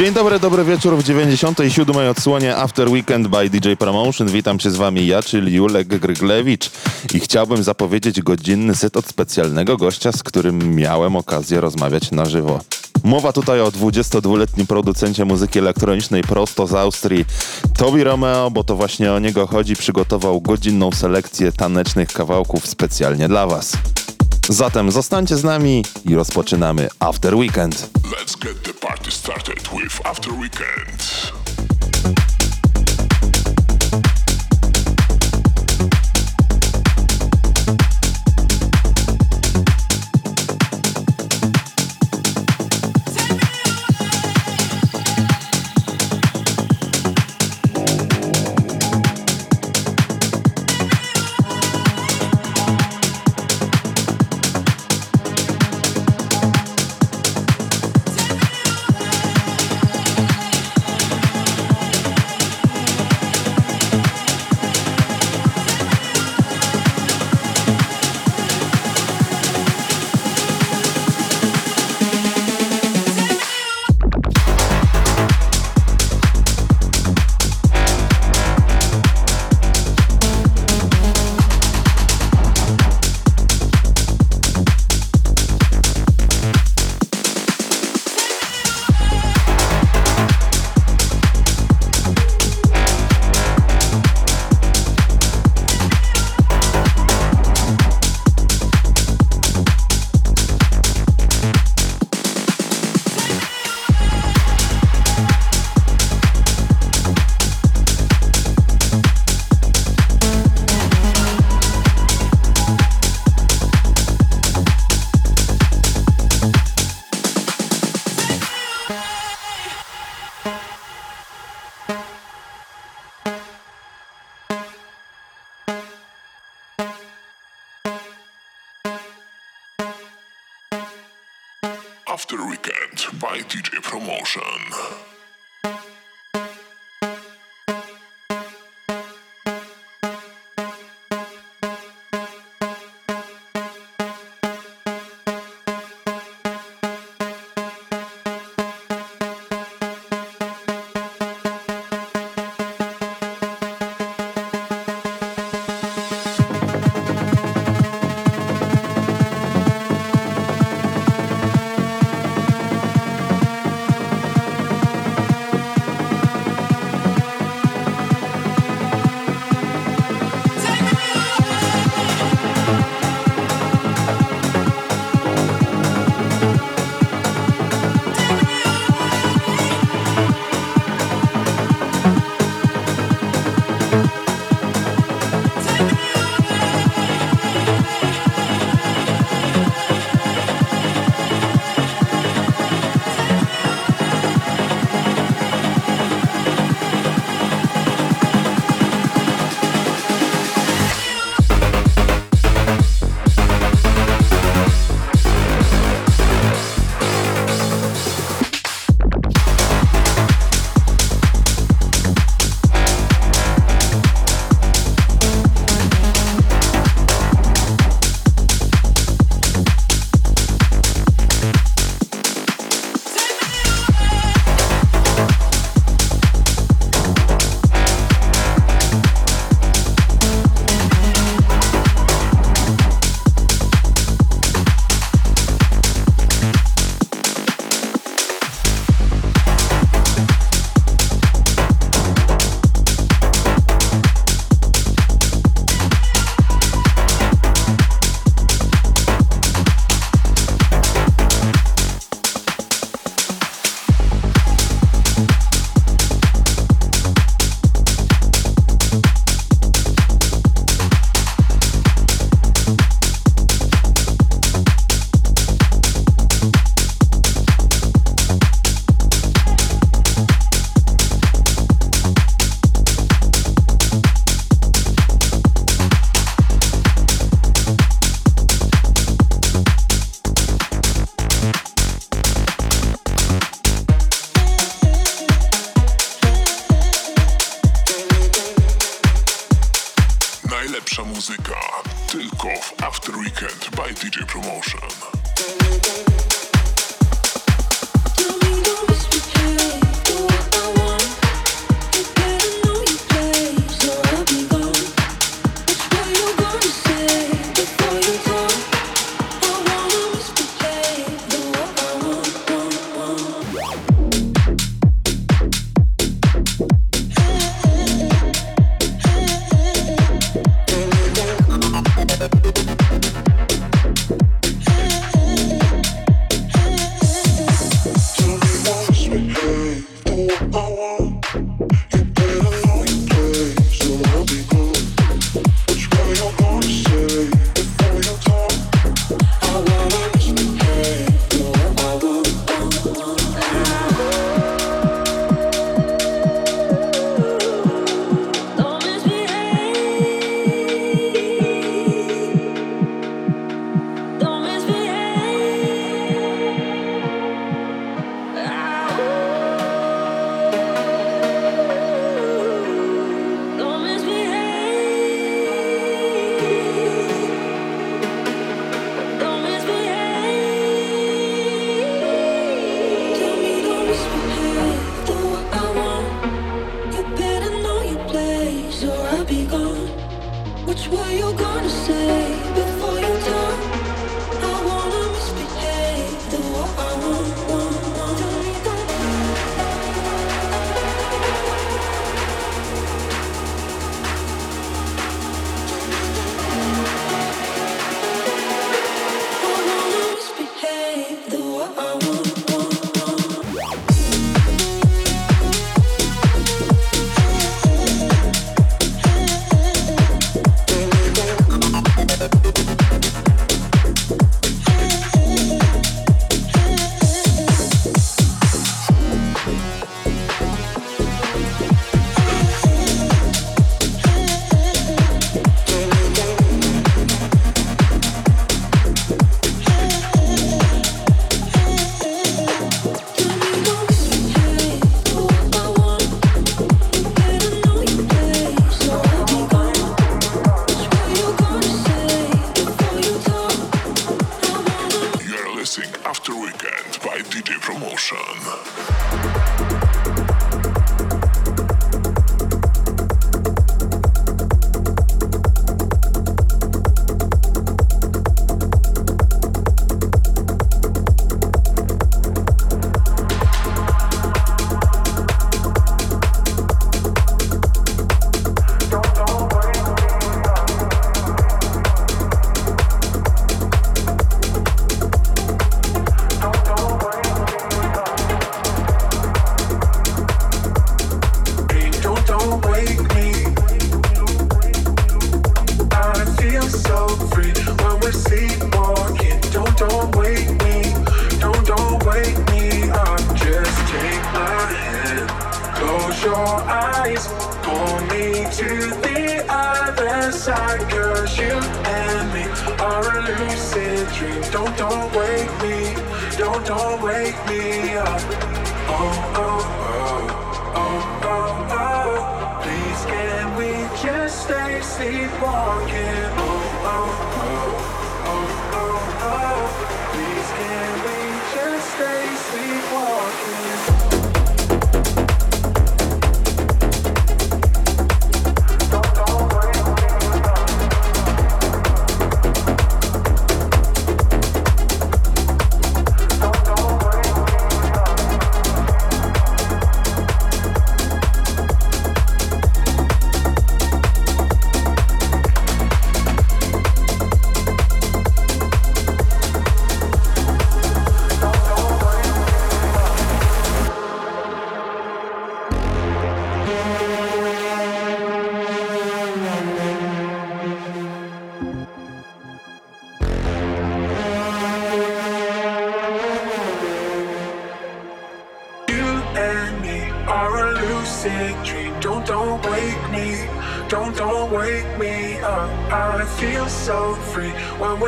Dzień dobry, dobry wieczór w 97. odsłonie After Weekend by DJ Promotion. Witam się z wami ja, czyli Julek Gryglewicz i chciałbym zapowiedzieć godzinny set od specjalnego gościa, z którym miałem okazję rozmawiać na żywo. Mowa tutaj o 22-letnim producencie muzyki elektronicznej prosto z Austrii, Tobi Romeo, bo to właśnie o niego chodzi, przygotował godzinną selekcję tanecznych kawałków specjalnie dla was. Zatem zostańcie z nami i rozpoczynamy After Weekend. Let's get the party started with After Weekend.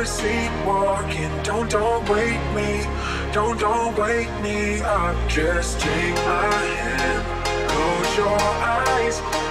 we're sleepwalking. Don't, don't wake me. Don't, don't wake me up. Just take my hand. Close your eyes.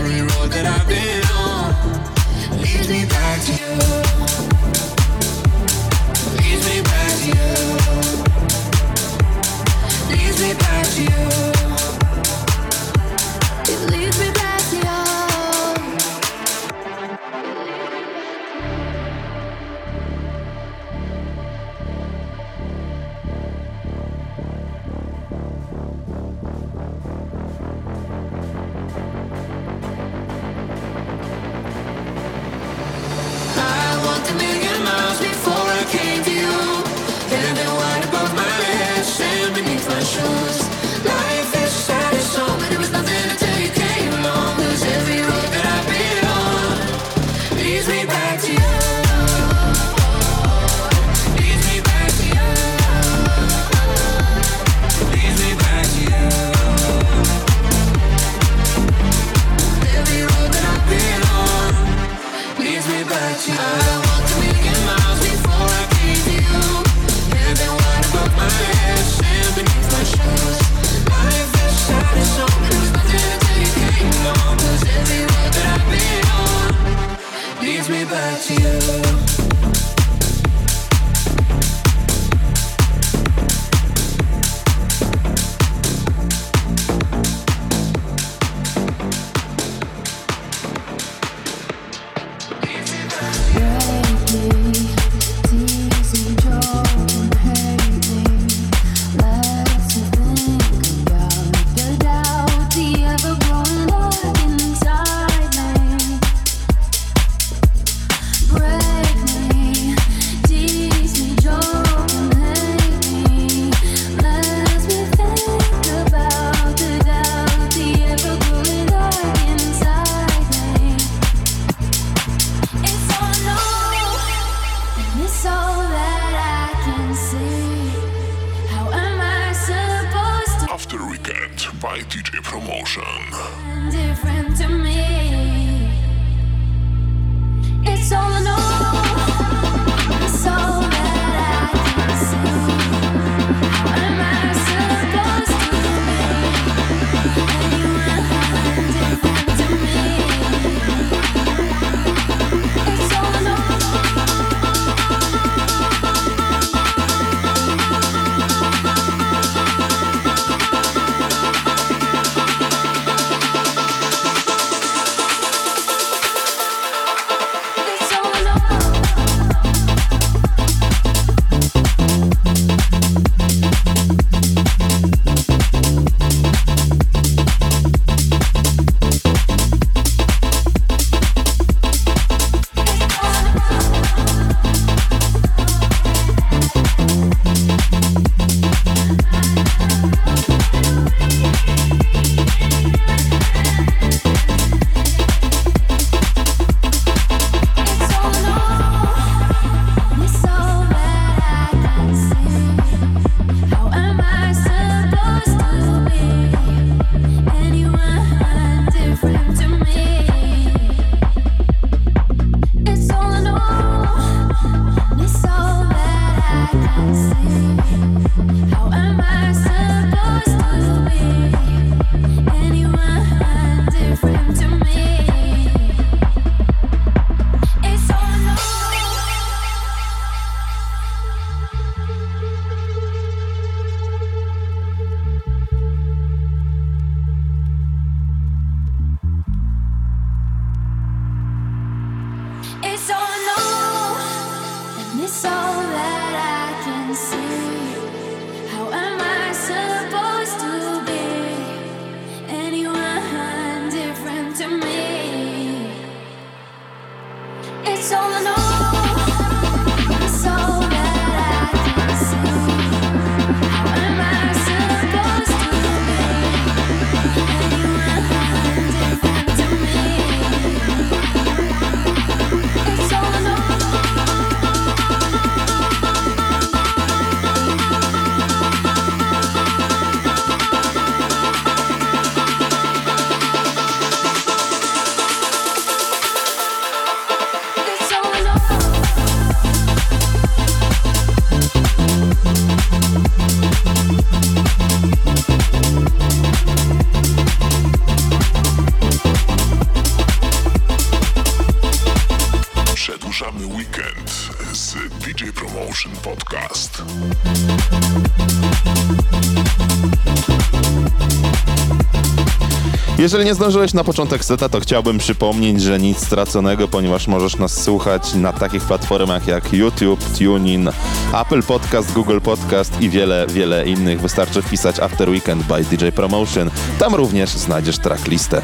every road that I've been on leads me back to you. Leads me back to you. Leads me back to you. Jeżeli nie zdążyłeś na początek seta, to chciałbym przypomnieć, że nic straconego, ponieważ możesz nas słuchać na takich platformach jak YouTube, TuneIn, Apple Podcast, Google Podcast i wiele, wiele innych. Wystarczy wpisać After Weekend by DJ Promotion. Tam również znajdziesz tracklistę.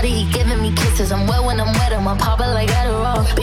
body, he giving me kisses. I'm wet when I'm wet, I'm on pop like Adderall.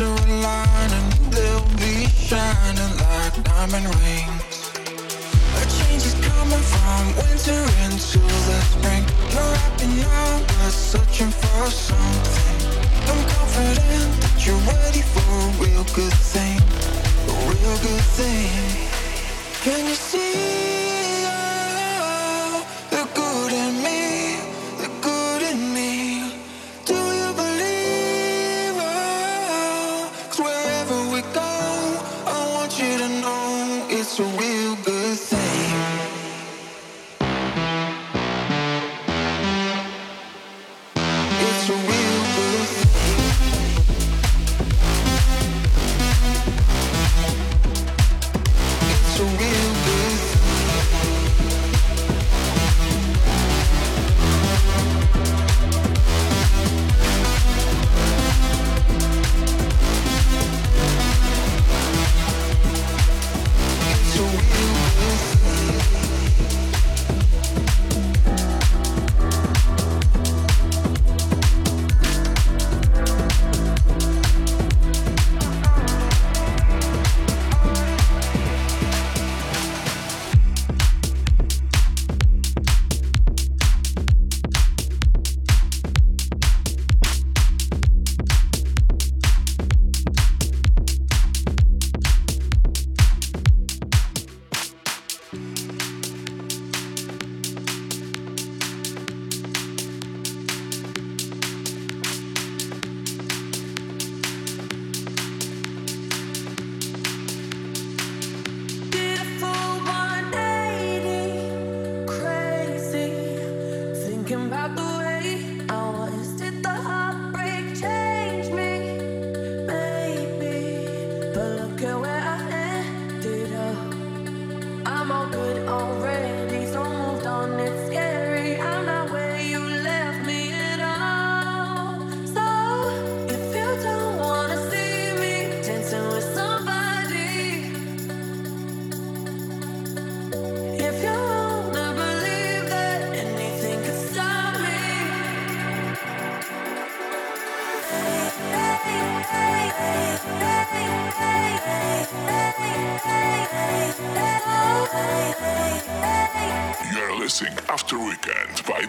are aligning, they'll be shining like diamond rings. A change is coming from winter into the spring. You're happy now, but searching for something. I'm confident that you're ready for a real good thing, a real good thing. Can you see?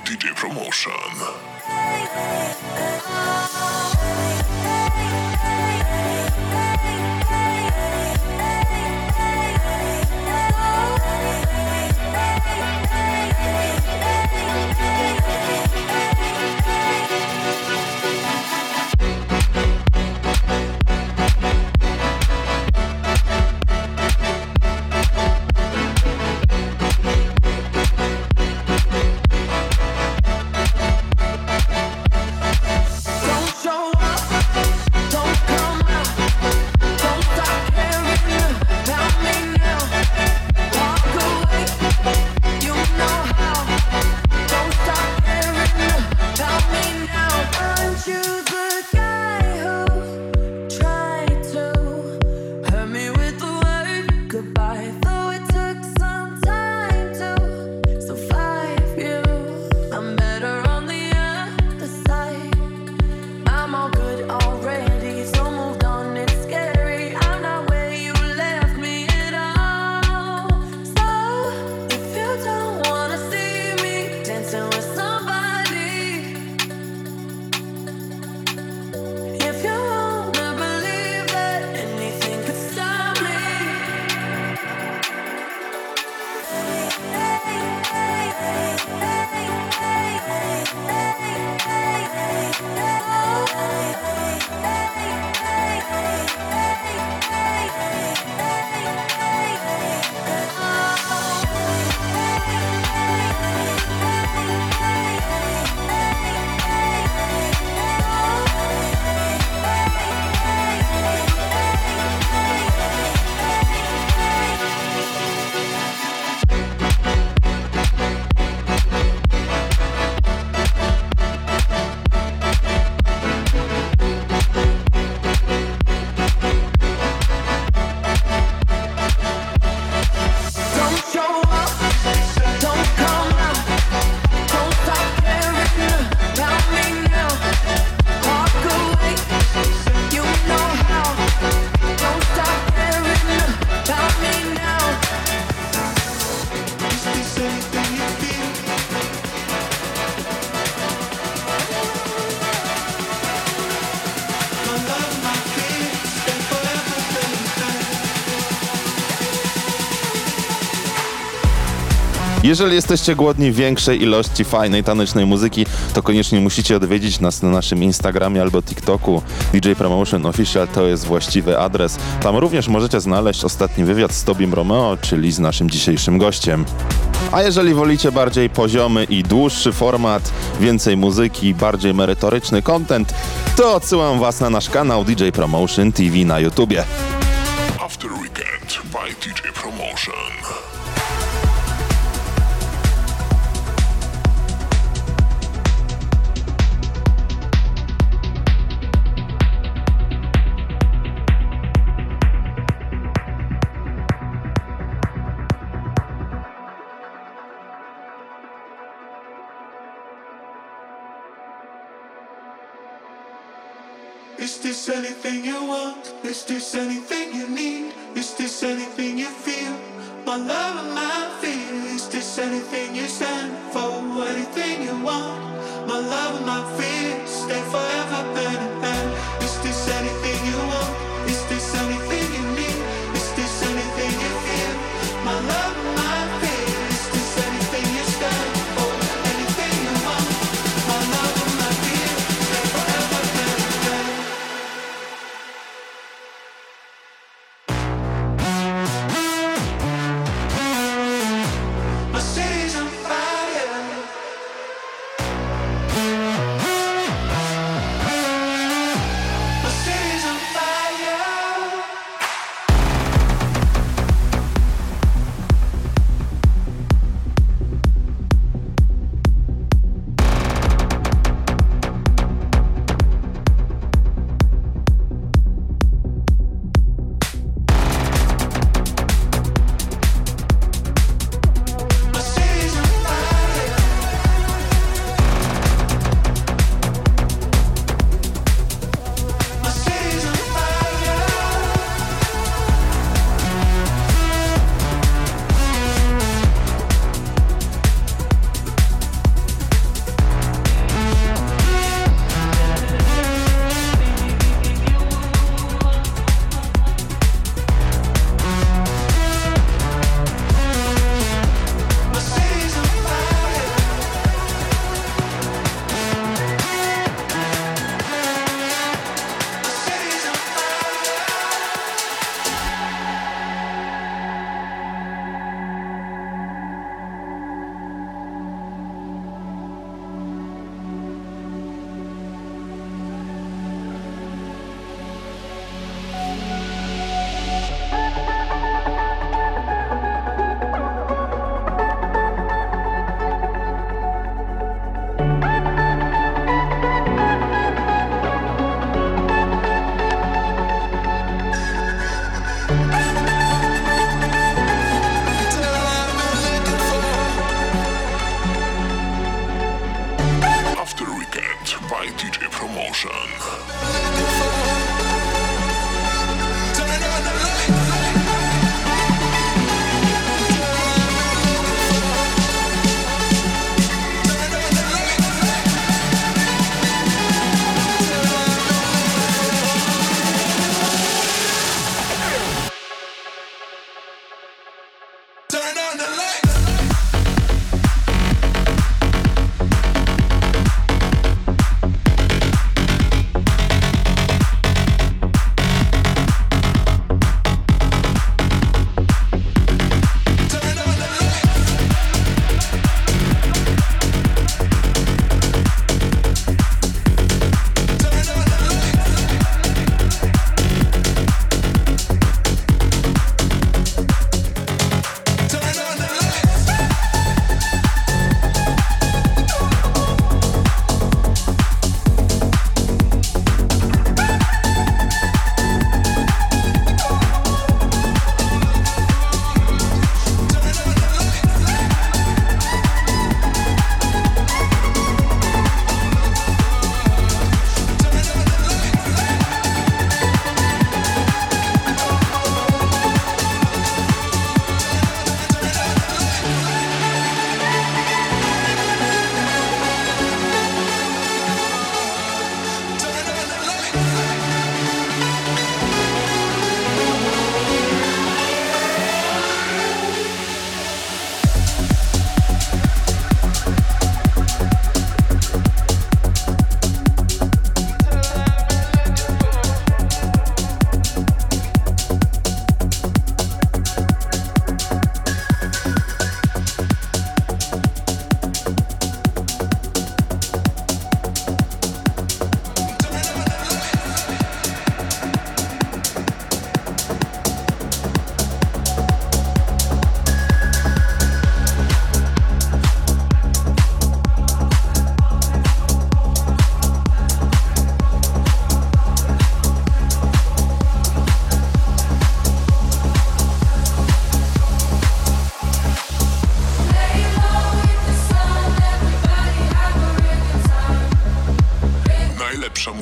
DJ Promotion. Jeżeli jesteście głodni większej ilości fajnej tanecznej muzyki, to koniecznie musicie odwiedzić nas na naszym Instagramie albo TikToku. DJ Promotion Official to jest właściwy adres. Tam również możecie znaleźć ostatni wywiad z Tobim Romeo, czyli z naszym dzisiejszym gościem. A jeżeli wolicie bardziej poziomy i dłuższy format, więcej muzyki, bardziej merytoryczny content, to odsyłam Was na nasz kanał DJ Promotion TV na YouTubie. anything you want? Is this anything you need? Is this anything you feel? My love and my fear, is this anything you stand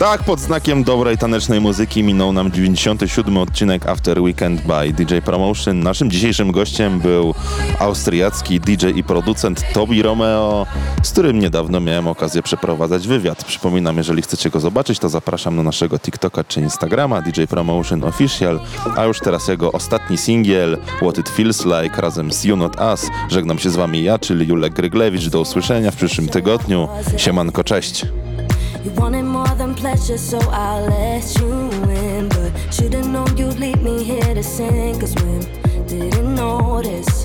Tak, pod znakiem dobrej tanecznej muzyki minął nam 97 odcinek After Weekend by DJ Promotion. Naszym dzisiejszym gościem był austriacki DJ i producent Tobi Romeo, z którym niedawno miałem okazję przeprowadzać wywiad. Przypominam, jeżeli chcecie go zobaczyć, to zapraszam na naszego TikToka czy Instagrama DJ Promotion Official, a już teraz jego ostatni singiel What It Feels Like razem z You Not Us. Żegnam się z wami ja, czyli Julek Gryglewicz. Do usłyszenia w przyszłym tygodniu. Siemanko, cześć. You wanted more than pleasure, so I'll let you in. But should've known you'd leave me here to sink or swim. Didn't notice.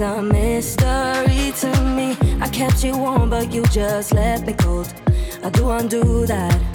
A mystery to me. I kept you warm, but you just left me cold. I do undo that.